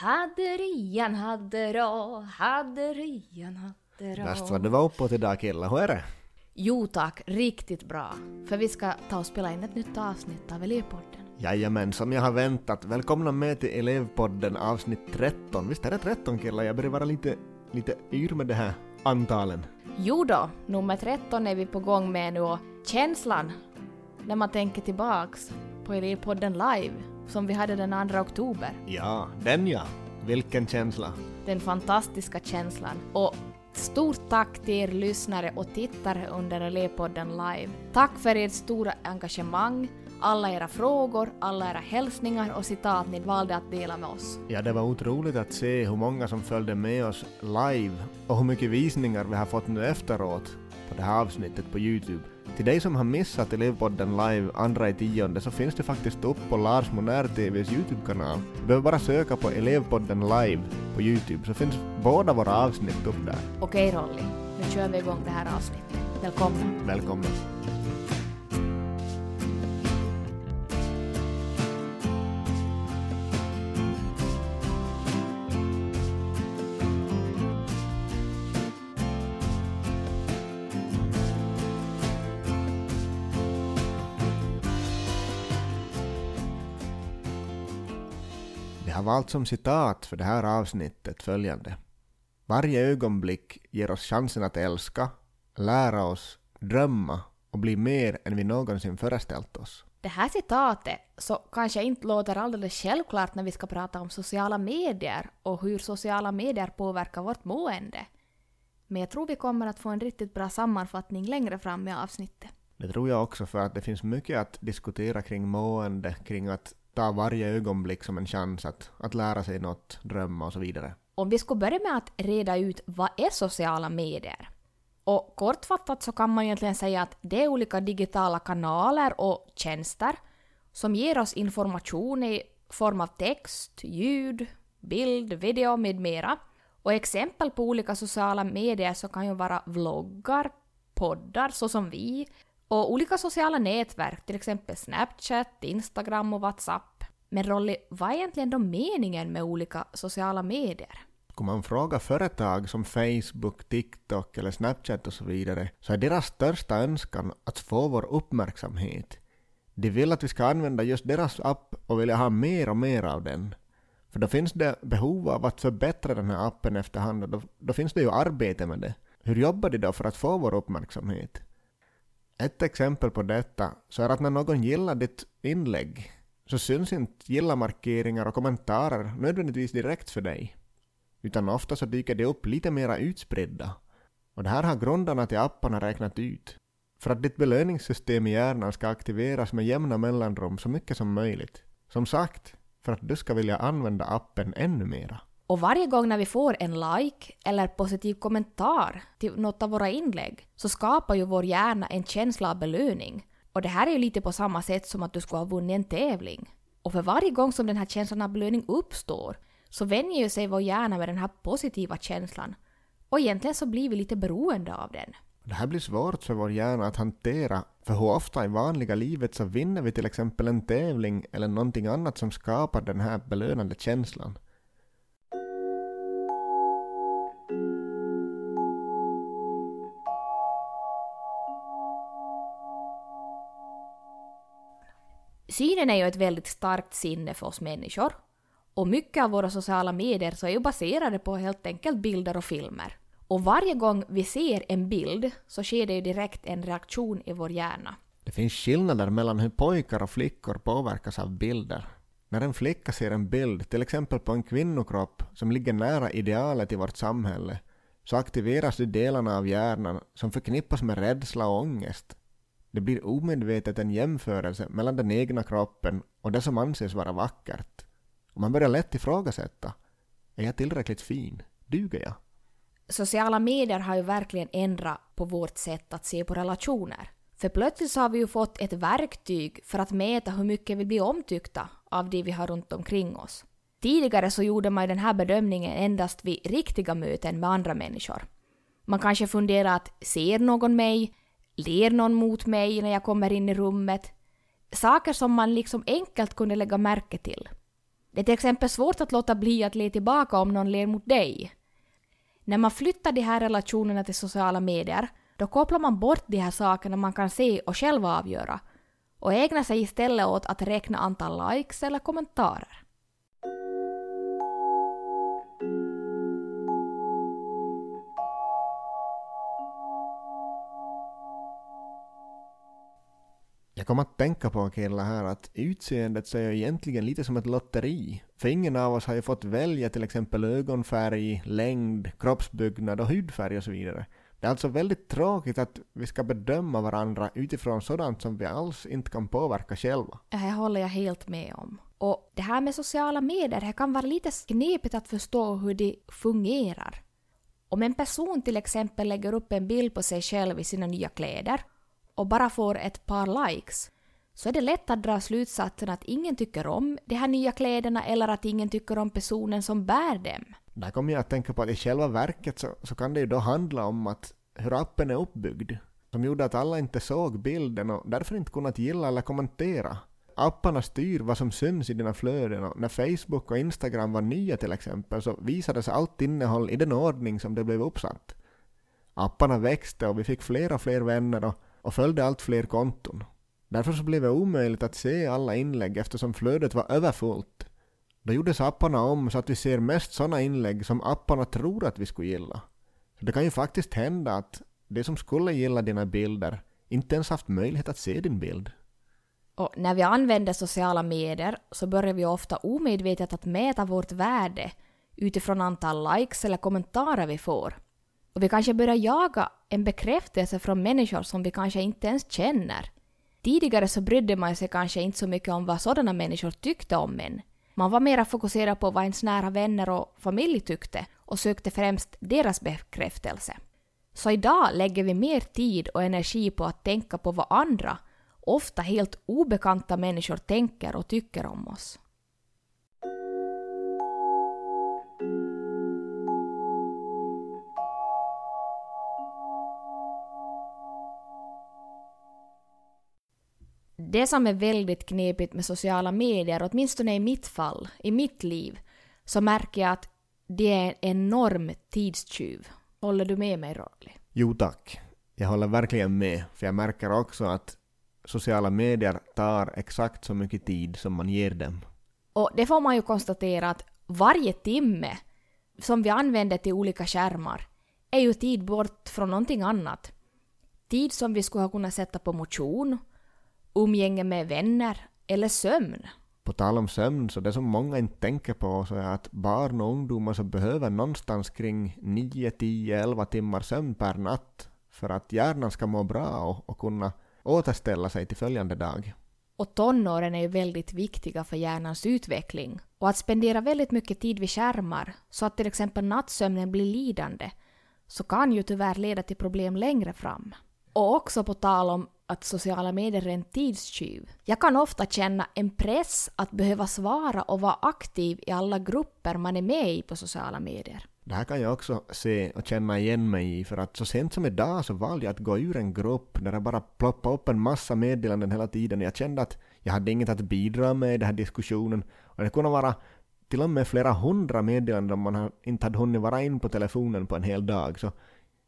Hadderian haddera, hadderian haddera. Värst vad det var uppåt idag killar, hur är det? Jo tack, riktigt bra. För vi ska ta och spela in ett nytt avsnitt av Elevpodden. Jajamän, som jag har väntat. Välkomna med till Elevpodden avsnitt 13. Visst är det 13 killar? Jag börjar vara lite, lite yr med det här antalen. Jo då, nummer 13 är vi på gång med nu och känslan när man tänker tillbaks på Elevpodden live som vi hade den 2 oktober. Ja, den ja. Vilken känsla. Den fantastiska känslan. Och stort tack till er lyssnare och tittare under Elevpodden live. Tack för ert stora engagemang, alla era frågor, alla era hälsningar och citat ni valde att dela med oss. Ja, det var otroligt att se hur många som följde med oss live och hur mycket visningar vi har fått nu efteråt på det här avsnittet på Youtube. Till dig som har missat Elevpodden live andra i tionde så finns det faktiskt upp på Lars Monär TVs Youtube-kanal. Du behöver bara söka på Elevpodden live på Youtube så finns båda våra avsnitt upp där. Okej Rolly, nu kör vi igång det här avsnittet. Välkomna. Välkommen. Vi har valt som citat för det här avsnittet följande. Varje ögonblick ger oss chansen att älska, lära oss, drömma och bli mer än vi någonsin föreställt oss. Det här citatet så kanske inte låter alldeles självklart när vi ska prata om sociala medier och hur sociala medier påverkar vårt mående. Men jag tror vi kommer att få en riktigt bra sammanfattning längre fram i avsnittet. Det tror jag också för att det finns mycket att diskutera kring mående, kring att ta varje ögonblick som en chans att, att lära sig något, drömma och så vidare. Om vi skulle börja med att reda ut vad är sociala medier? Och kortfattat så kan man egentligen säga att det är olika digitala kanaler och tjänster som ger oss information i form av text, ljud, bild, video med mera. Och exempel på olika sociala medier så kan ju vara vloggar, poddar såsom vi, och olika sociala nätverk, till exempel Snapchat, Instagram och WhatsApp. Men Rolly, vad är egentligen då meningen med olika sociala medier? Om man frågar företag som Facebook, TikTok eller Snapchat och så vidare så är deras största önskan att få vår uppmärksamhet. De vill att vi ska använda just deras app och vilja ha mer och mer av den. För då finns det behov av att förbättra den här appen efterhand och då, då finns det ju arbete med det. Hur jobbar de då för att få vår uppmärksamhet? Ett exempel på detta så är att när någon gillar ditt inlägg så syns inte gilla-markeringar och kommentarer nödvändigtvis direkt för dig. Utan ofta så dyker de upp lite mera utspridda. Och det här har grundarna till apparna räknat ut. För att ditt belöningssystem i hjärnan ska aktiveras med jämna mellanrum så mycket som möjligt. Som sagt, för att du ska vilja använda appen ännu mera. Och varje gång när vi får en like eller positiv kommentar till något av våra inlägg så skapar ju vår hjärna en känsla av belöning. Och det här är ju lite på samma sätt som att du skulle ha vunnit en tävling. Och för varje gång som den här känslan av belöning uppstår så vänjer ju sig vår hjärna med den här positiva känslan. Och egentligen så blir vi lite beroende av den. Det här blir svårt för vår hjärna att hantera, för hur ofta i vanliga livet så vinner vi till exempel en tävling eller någonting annat som skapar den här belönande känslan. Synen är ju ett väldigt starkt sinne för oss människor. Och mycket av våra sociala medier så är ju baserade på helt enkelt bilder och filmer. Och varje gång vi ser en bild så sker det ju direkt en reaktion i vår hjärna. Det finns skillnader mellan hur pojkar och flickor påverkas av bilder. När en flicka ser en bild, till exempel på en kvinnokropp som ligger nära idealet i vårt samhälle, så aktiveras de delarna av hjärnan som förknippas med rädsla och ångest. Det blir omedvetet en jämförelse mellan den egna kroppen och det som anses vara vackert. Och man börjar lätt ifrågasätta. Är jag tillräckligt fin? Duger jag? Sociala medier har ju verkligen ändrat på vårt sätt att se på relationer. För plötsligt så har vi ju fått ett verktyg för att mäta hur mycket vi blir omtyckta av det vi har runt omkring oss. Tidigare så gjorde man ju den här bedömningen endast vid riktiga möten med andra människor. Man kanske funderar att ser någon mig? Ler någon mot mig när jag kommer in i rummet? Saker som man liksom enkelt kunde lägga märke till. Det är till exempel svårt att låta bli att le tillbaka om någon ler mot dig. När man flyttar de här relationerna till sociala medier, då kopplar man bort de här sakerna man kan se och själv avgöra och ägnar sig istället åt att räkna antal likes eller kommentarer. Jag kom att tänka på killar här att utseendet ser är ju egentligen lite som ett lotteri. För ingen av oss har ju fått välja till exempel ögonfärg, längd, kroppsbyggnad och hudfärg och så vidare. Det är alltså väldigt tråkigt att vi ska bedöma varandra utifrån sådant som vi alls inte kan påverka själva. Det här håller jag helt med om. Och det här med sociala medier, det kan vara lite knepigt att förstå hur de fungerar. Om en person till exempel lägger upp en bild på sig själv i sina nya kläder och bara får ett par likes så är det lätt att dra slutsatsen att ingen tycker om de här nya kläderna eller att ingen tycker om personen som bär dem. Där kommer jag att tänka på att i själva verket så, så kan det ju då handla om att hur appen är uppbyggd. Som gjorde att alla inte såg bilden och därför inte kunnat gilla eller kommentera. Apparna styr vad som syns i dina flöden och när Facebook och Instagram var nya till exempel så visades allt innehåll i den ordning som det blev uppsatt. Apparna växte och vi fick fler och fler vänner och, och följde allt fler konton. Därför så blev det omöjligt att se alla inlägg eftersom flödet var överfullt. Då gjordes apparna om så att vi ser mest sådana inlägg som apparna tror att vi skulle gilla. Så det kan ju faktiskt hända att de som skulle gilla dina bilder inte ens haft möjlighet att se din bild. Och när vi använder sociala medier så börjar vi ofta omedvetet att mäta vårt värde utifrån antal likes eller kommentarer vi får. Och vi kanske börjar jaga en bekräftelse från människor som vi kanske inte ens känner. Tidigare så brydde man sig kanske inte så mycket om vad sådana människor tyckte om en. Man var mera fokuserad på vad ens nära vänner och familj tyckte och sökte främst deras bekräftelse. Så idag lägger vi mer tid och energi på att tänka på vad andra, ofta helt obekanta människor tänker och tycker om oss. Det som är väldigt knepigt med sociala medier, åtminstone i mitt fall, i mitt liv, så märker jag att det är en enorm tidstjuv. Håller du med mig, Rolly? Jo tack. Jag håller verkligen med, för jag märker också att sociala medier tar exakt så mycket tid som man ger dem. Och det får man ju konstatera att varje timme som vi använder till olika skärmar är ju tid bort från någonting annat. Tid som vi skulle ha kunnat sätta på motion, umgänge med vänner eller sömn. På tal om sömn, så det som många inte tänker på så är att barn och ungdomar så behöver någonstans kring 9, 10, 11 timmar sömn per natt för att hjärnan ska må bra och, och kunna återställa sig till följande dag. Och tonåren är ju väldigt viktiga för hjärnans utveckling. Och att spendera väldigt mycket tid vid skärmar, så att till exempel nattsömnen blir lidande, så kan ju tyvärr leda till problem längre fram. Och också på tal om att sociala medier är en tidstjuv. Jag kan ofta känna en press att behöva svara och vara aktiv i alla grupper man är med i på sociala medier. Det här kan jag också se och känna igen mig i för att så sent som idag så valde jag att gå ur en grupp där det bara ploppade upp en massa meddelanden hela tiden. Jag kände att jag hade inget att bidra med i den här diskussionen och det kunde vara till och med flera hundra meddelanden om man inte hade hunnit vara in på telefonen på en hel dag. Så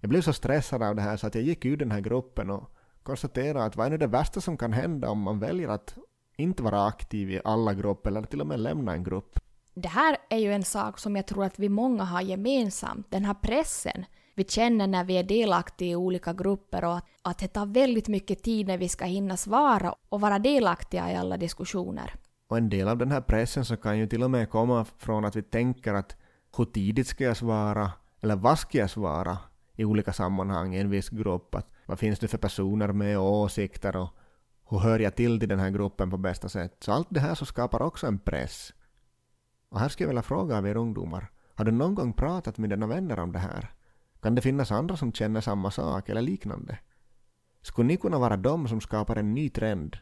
jag blev så stressad av det här så att jag gick ur den här gruppen och konstatera att vad är nu det värsta som kan hända om man väljer att inte vara aktiv i alla grupper eller till och med lämna en grupp. Det här är ju en sak som jag tror att vi många har gemensamt, den här pressen vi känner när vi är delaktiga i olika grupper och att, att det tar väldigt mycket tid när vi ska hinna svara och vara delaktiga i alla diskussioner. Och en del av den här pressen så kan ju till och med komma från att vi tänker att hur tidigt ska jag svara eller vad ska jag svara i olika sammanhang i en viss grupp. Att vad finns det för personer med och åsikter och hur hör jag till till den här gruppen på bästa sätt? Så allt det här så skapar också en press. Och här skulle jag vilja fråga av er ungdomar, har du någon gång pratat med dina vänner om det här? Kan det finnas andra som känner samma sak eller liknande? Skulle ni kunna vara de som skapar en ny trend?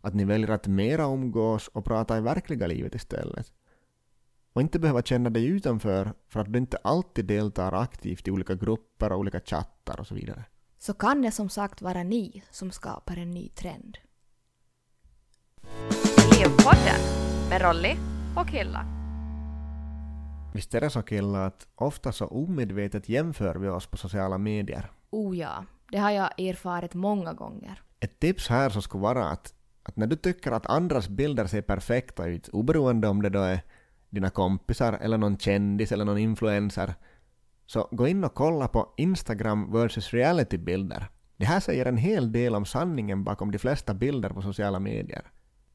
Att ni väljer att mera umgås och prata i verkliga livet istället? Och inte behöva känna dig utanför för att du inte alltid deltar aktivt i olika grupper och olika chattar och så vidare så kan det som sagt vara ni som skapar en ny trend. Elevpodden med Rolly och killar. Visst är det så killar att ofta så omedvetet jämför vi oss på sociala medier. Oh ja, det har jag erfarit många gånger. Ett tips här så skulle vara att, att när du tycker att andras bilder ser perfekta ut, oberoende om det då är dina kompisar eller någon kändis eller någon influencer, så gå in och kolla på Instagram versus reality-bilder. Det här säger en hel del om sanningen bakom de flesta bilder på sociala medier.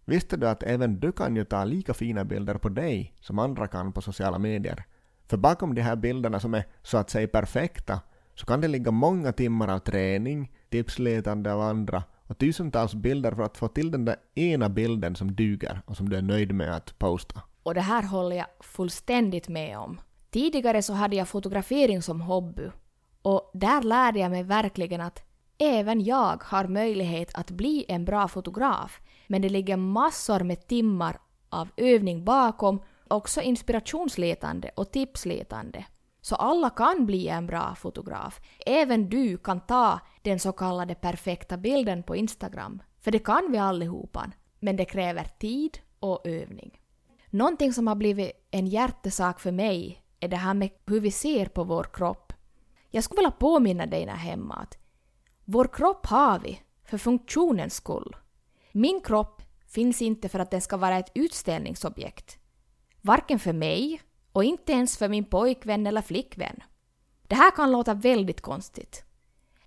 Visste du att även du kan ju ta lika fina bilder på dig som andra kan på sociala medier? För bakom de här bilderna som är så att säga perfekta så kan det ligga många timmar av träning, tipsletande av andra och tusentals bilder för att få till den där ena bilden som duger och som du är nöjd med att posta. Och det här håller jag fullständigt med om. Tidigare så hade jag fotografering som hobby och där lärde jag mig verkligen att även jag har möjlighet att bli en bra fotograf men det ligger massor med timmar av övning bakom, också inspirationsletande och tipsletande. Så alla kan bli en bra fotograf. Även du kan ta den så kallade perfekta bilden på Instagram. För det kan vi allihopa. Men det kräver tid och övning. Någonting som har blivit en hjärtesak för mig är det här med hur vi ser på vår kropp. Jag skulle vilja påminna dig där hemma att vår kropp har vi för funktionens skull. Min kropp finns inte för att den ska vara ett utställningsobjekt. Varken för mig och inte ens för min pojkvän eller flickvän. Det här kan låta väldigt konstigt.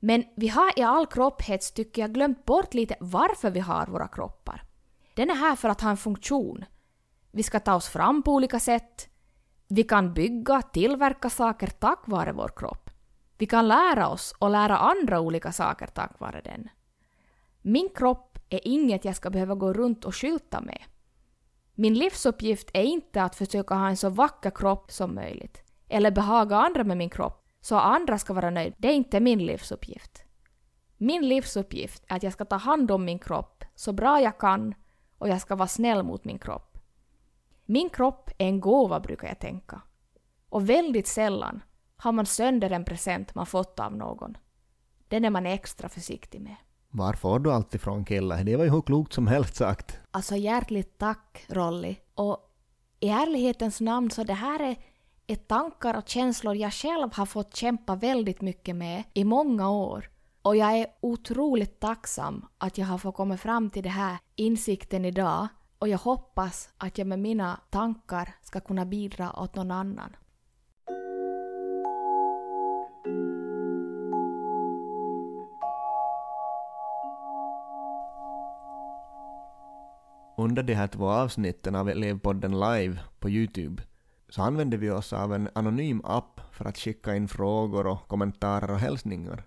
Men vi har i all kropphets tycker jag glömt bort lite varför vi har våra kroppar. Den är här för att ha en funktion. Vi ska ta oss fram på olika sätt. Vi kan bygga, tillverka saker tack vare vår kropp. Vi kan lära oss och lära andra olika saker tack vare den. Min kropp är inget jag ska behöva gå runt och skylta med. Min livsuppgift är inte att försöka ha en så vacker kropp som möjligt, eller behaga andra med min kropp så att andra ska vara nöjda. Det är inte min livsuppgift. Min livsuppgift är att jag ska ta hand om min kropp så bra jag kan och jag ska vara snäll mot min kropp. Min kropp är en gåva brukar jag tänka. Och väldigt sällan har man sönder en present man fått av någon. Den är man extra försiktig med. Var får du allt ifrån kille? Det var ju hur klokt som helst sagt. Alltså hjärtligt tack Rolly. Och i ärlighetens namn så det här är ett tankar och känslor jag själv har fått kämpa väldigt mycket med i många år. Och jag är otroligt tacksam att jag har fått komma fram till den här insikten idag och jag hoppas att jag med mina tankar ska kunna bidra åt någon annan. Under de här två avsnitten av Elevpodden live på Youtube så använde vi oss av en anonym app för att skicka in frågor och kommentarer och hälsningar.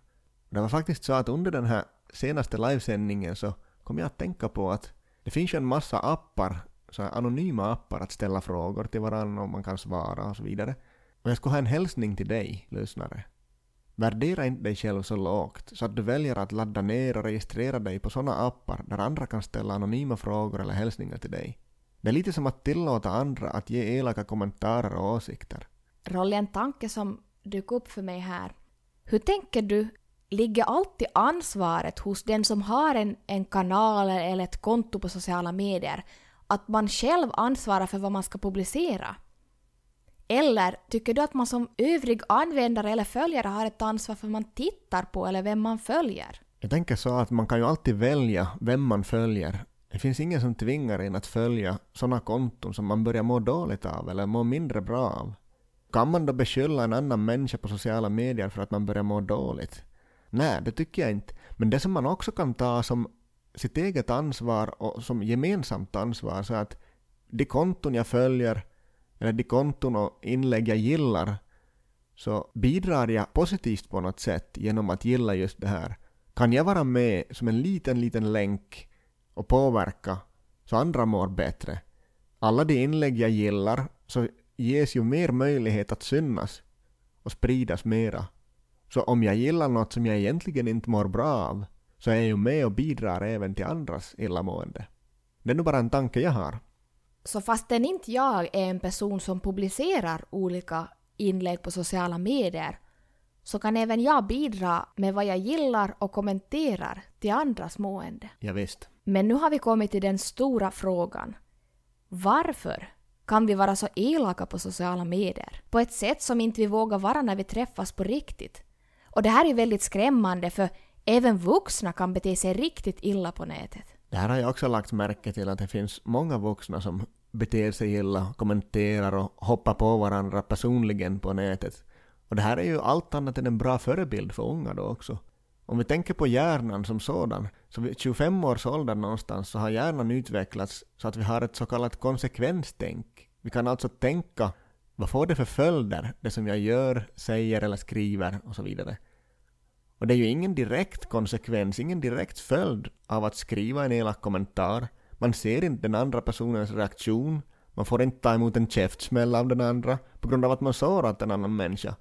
Det var faktiskt så att under den här senaste livesändningen så kom jag att tänka på att det finns ju en massa appar, så anonyma appar att ställa frågor till varandra och man kan svara och så vidare. Och jag skulle ha en hälsning till dig, lyssnare. Värdera inte dig själv så lågt så att du väljer att ladda ner och registrera dig på sådana appar där andra kan ställa anonyma frågor eller hälsningar till dig. Det är lite som att tillåta andra att ge elaka kommentarer och åsikter. Rolly, en tanke som dök upp för mig här. Hur tänker du, ligger alltid ansvaret hos den som har en, en kanal eller ett konto på sociala medier att man själv ansvarar för vad man ska publicera? Eller tycker du att man som övrig användare eller följare har ett ansvar för vad man tittar på eller vem man följer? Jag tänker så att man kan ju alltid välja vem man följer. Det finns ingen som tvingar en att följa sådana konton som man börjar må dåligt av eller må mindre bra av. Kan man då beskylla en annan människa på sociala medier för att man börjar må dåligt? Nej, det tycker jag inte. Men det som man också kan ta som sitt eget ansvar och som gemensamt ansvar så att de konton jag följer eller de konton och inlägg jag gillar så bidrar jag positivt på något sätt genom att gilla just det här. Kan jag vara med som en liten, liten länk och påverka så andra mår bättre? Alla de inlägg jag gillar så ges ju mer möjlighet att synas och spridas mera. Så om jag gillar något som jag egentligen inte mår bra av så är jag ju med och bidrar även till andras illamående. Det är nog bara en tanke jag har. Så fastän inte jag är en person som publicerar olika inlägg på sociala medier så kan även jag bidra med vad jag gillar och kommenterar till andras mående. Ja, visst. Men nu har vi kommit till den stora frågan. Varför kan vi vara så elaka på sociala medier. På ett sätt som inte vi vågar vara när vi träffas på riktigt. Och det här är väldigt skrämmande för även vuxna kan bete sig riktigt illa på nätet. Det här har jag också lagt märke till att det finns många vuxna som beter sig illa, kommenterar och hoppar på varandra personligen på nätet. Och det här är ju allt annat än en bra förebild för unga då också. Om vi tänker på hjärnan som sådan, så vid 25 års ålder någonstans så har hjärnan utvecklats så att vi har ett så kallat konsekvenstänk. Vi kan alltså tänka, vad får det för följder, det som jag gör, säger eller skriver och så vidare. Och det är ju ingen direkt konsekvens, ingen direkt följd av att skriva en elak kommentar. Man ser inte den andra personens reaktion, man får inte ta emot en käftsmäll av den andra på grund av att man sårat en annan människa.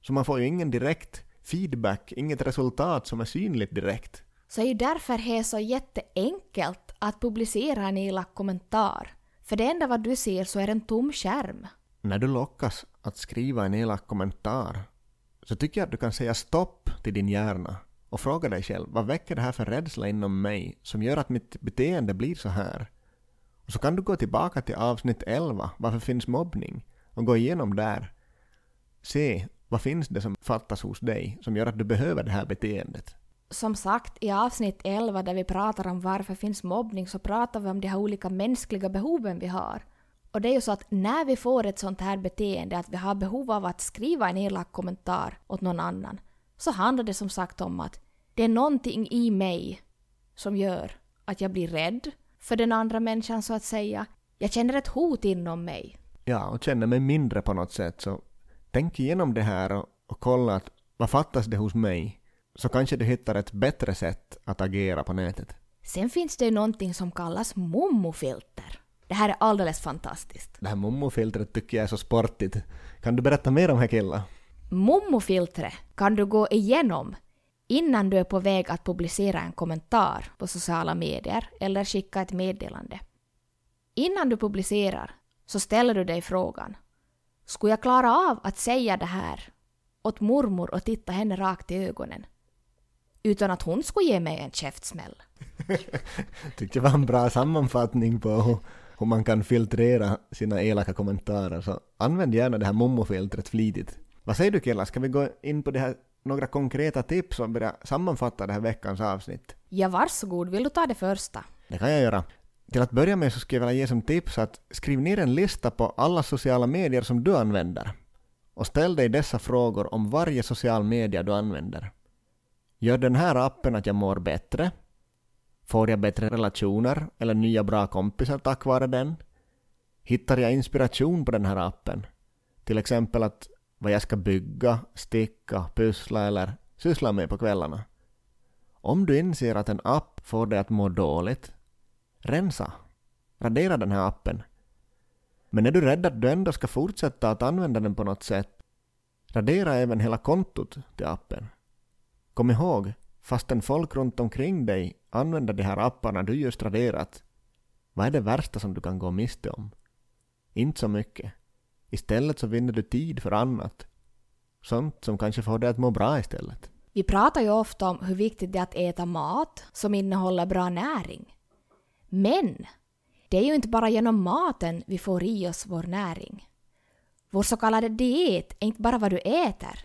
Så man får ju ingen direkt feedback, inget resultat som är synligt direkt. Så är ju därför det är så jätteenkelt att publicera en elak kommentar. För det enda vad du ser så är en tom skärm. När du lockas att skriva en elak kommentar så tycker jag att du kan säga stopp till din hjärna och fråga dig själv vad väcker det här för rädsla inom mig som gör att mitt beteende blir så här? Och så kan du gå tillbaka till avsnitt 11, varför finns mobbning? Och gå igenom där. Se, vad finns det som fattas hos dig som gör att du behöver det här beteendet? Som sagt, i avsnitt 11 där vi pratar om varför finns mobbning så pratar vi om de här olika mänskliga behoven vi har. Och det är ju så att när vi får ett sånt här beteende, att vi har behov av att skriva en elak kommentar åt någon annan, så handlar det som sagt om att det är någonting i mig som gör att jag blir rädd för den andra människan så att säga. Jag känner ett hot inom mig. Ja, och känner mig mindre på något sätt. Så tänk igenom det här och, och kolla att vad fattas det hos mig? Så kanske du hittar ett bättre sätt att agera på nätet. Sen finns det ju någonting som kallas mommofilter. Det här är alldeles fantastiskt. Det här mommofiltret tycker jag är så sportigt. Kan du berätta mer om det Killa? Mommofiltret kan du gå igenom innan du är på väg att publicera en kommentar på sociala medier eller skicka ett meddelande. Innan du publicerar så ställer du dig frågan Skulle jag klara av att säga det här åt mormor och titta henne rakt i ögonen? Utan att hon skulle ge mig en käftsmäll. Tyckte det var en bra sammanfattning på hur, man kan filtrera sina elaka kommentarer. Så använd gärna det här mommofiltret flitigt. Vad säger du killar, ska vi gå in på det här några konkreta tips och börja sammanfatta det här veckans avsnitt? Ja, varsågod. Vill du ta det första? Det kan jag göra. Till att börja med så skulle jag vilja ge som tips att skriv ner en lista på alla sociala medier som du använder och ställ dig dessa frågor om varje social media du använder. Gör den här appen att jag mår bättre? Får jag bättre relationer eller nya bra kompisar tack vare den? Hittar jag inspiration på den här appen? Till exempel att vad jag ska bygga, sticka, pussla eller syssla med på kvällarna. Om du inser att en app får dig att må dåligt, rensa. Radera den här appen. Men är du rädd att du ändå ska fortsätta att använda den på något sätt, radera även hela kontot till appen. Kom ihåg, fastän folk runt omkring dig använder de här apparna du just raderat, vad är det värsta som du kan gå miste om? Inte så mycket. Istället så vinner du tid för annat. Sånt som kanske får dig att må bra istället. Vi pratar ju ofta om hur viktigt det är att äta mat som innehåller bra näring. Men det är ju inte bara genom maten vi får i oss vår näring. Vår så kallade diet är inte bara vad du äter.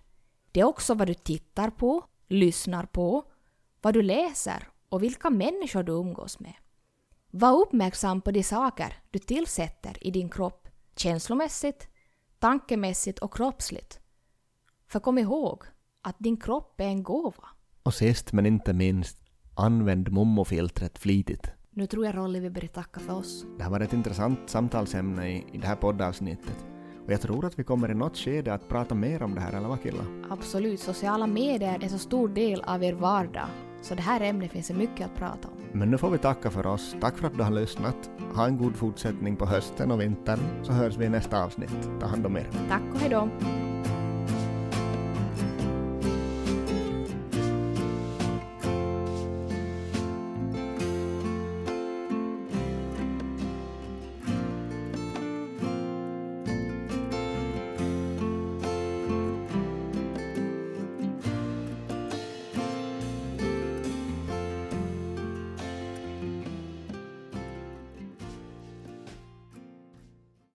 Det är också vad du tittar på, lyssnar på, vad du läser och vilka människor du umgås med. Var uppmärksam på de saker du tillsätter i din kropp känslomässigt, tankemässigt och kroppsligt. För kom ihåg att din kropp är en gåva. Och sist men inte minst, använd mommofiltret flitigt. Nu tror jag Rolly vi börjar tacka för oss. Det har varit ett intressant samtalsämne i, i det här poddavsnittet. Och jag tror att vi kommer i något skede att prata mer om det här, eller vad killar? Absolut, sociala medier är så stor del av er vardag. Så det här ämnet finns det mycket att prata om. Men nu får vi tacka för oss. Tack för att du har lyssnat. Ha en god fortsättning på hösten och vintern, så hörs vi i nästa avsnitt. Ta hand om er. Tack och hejdå!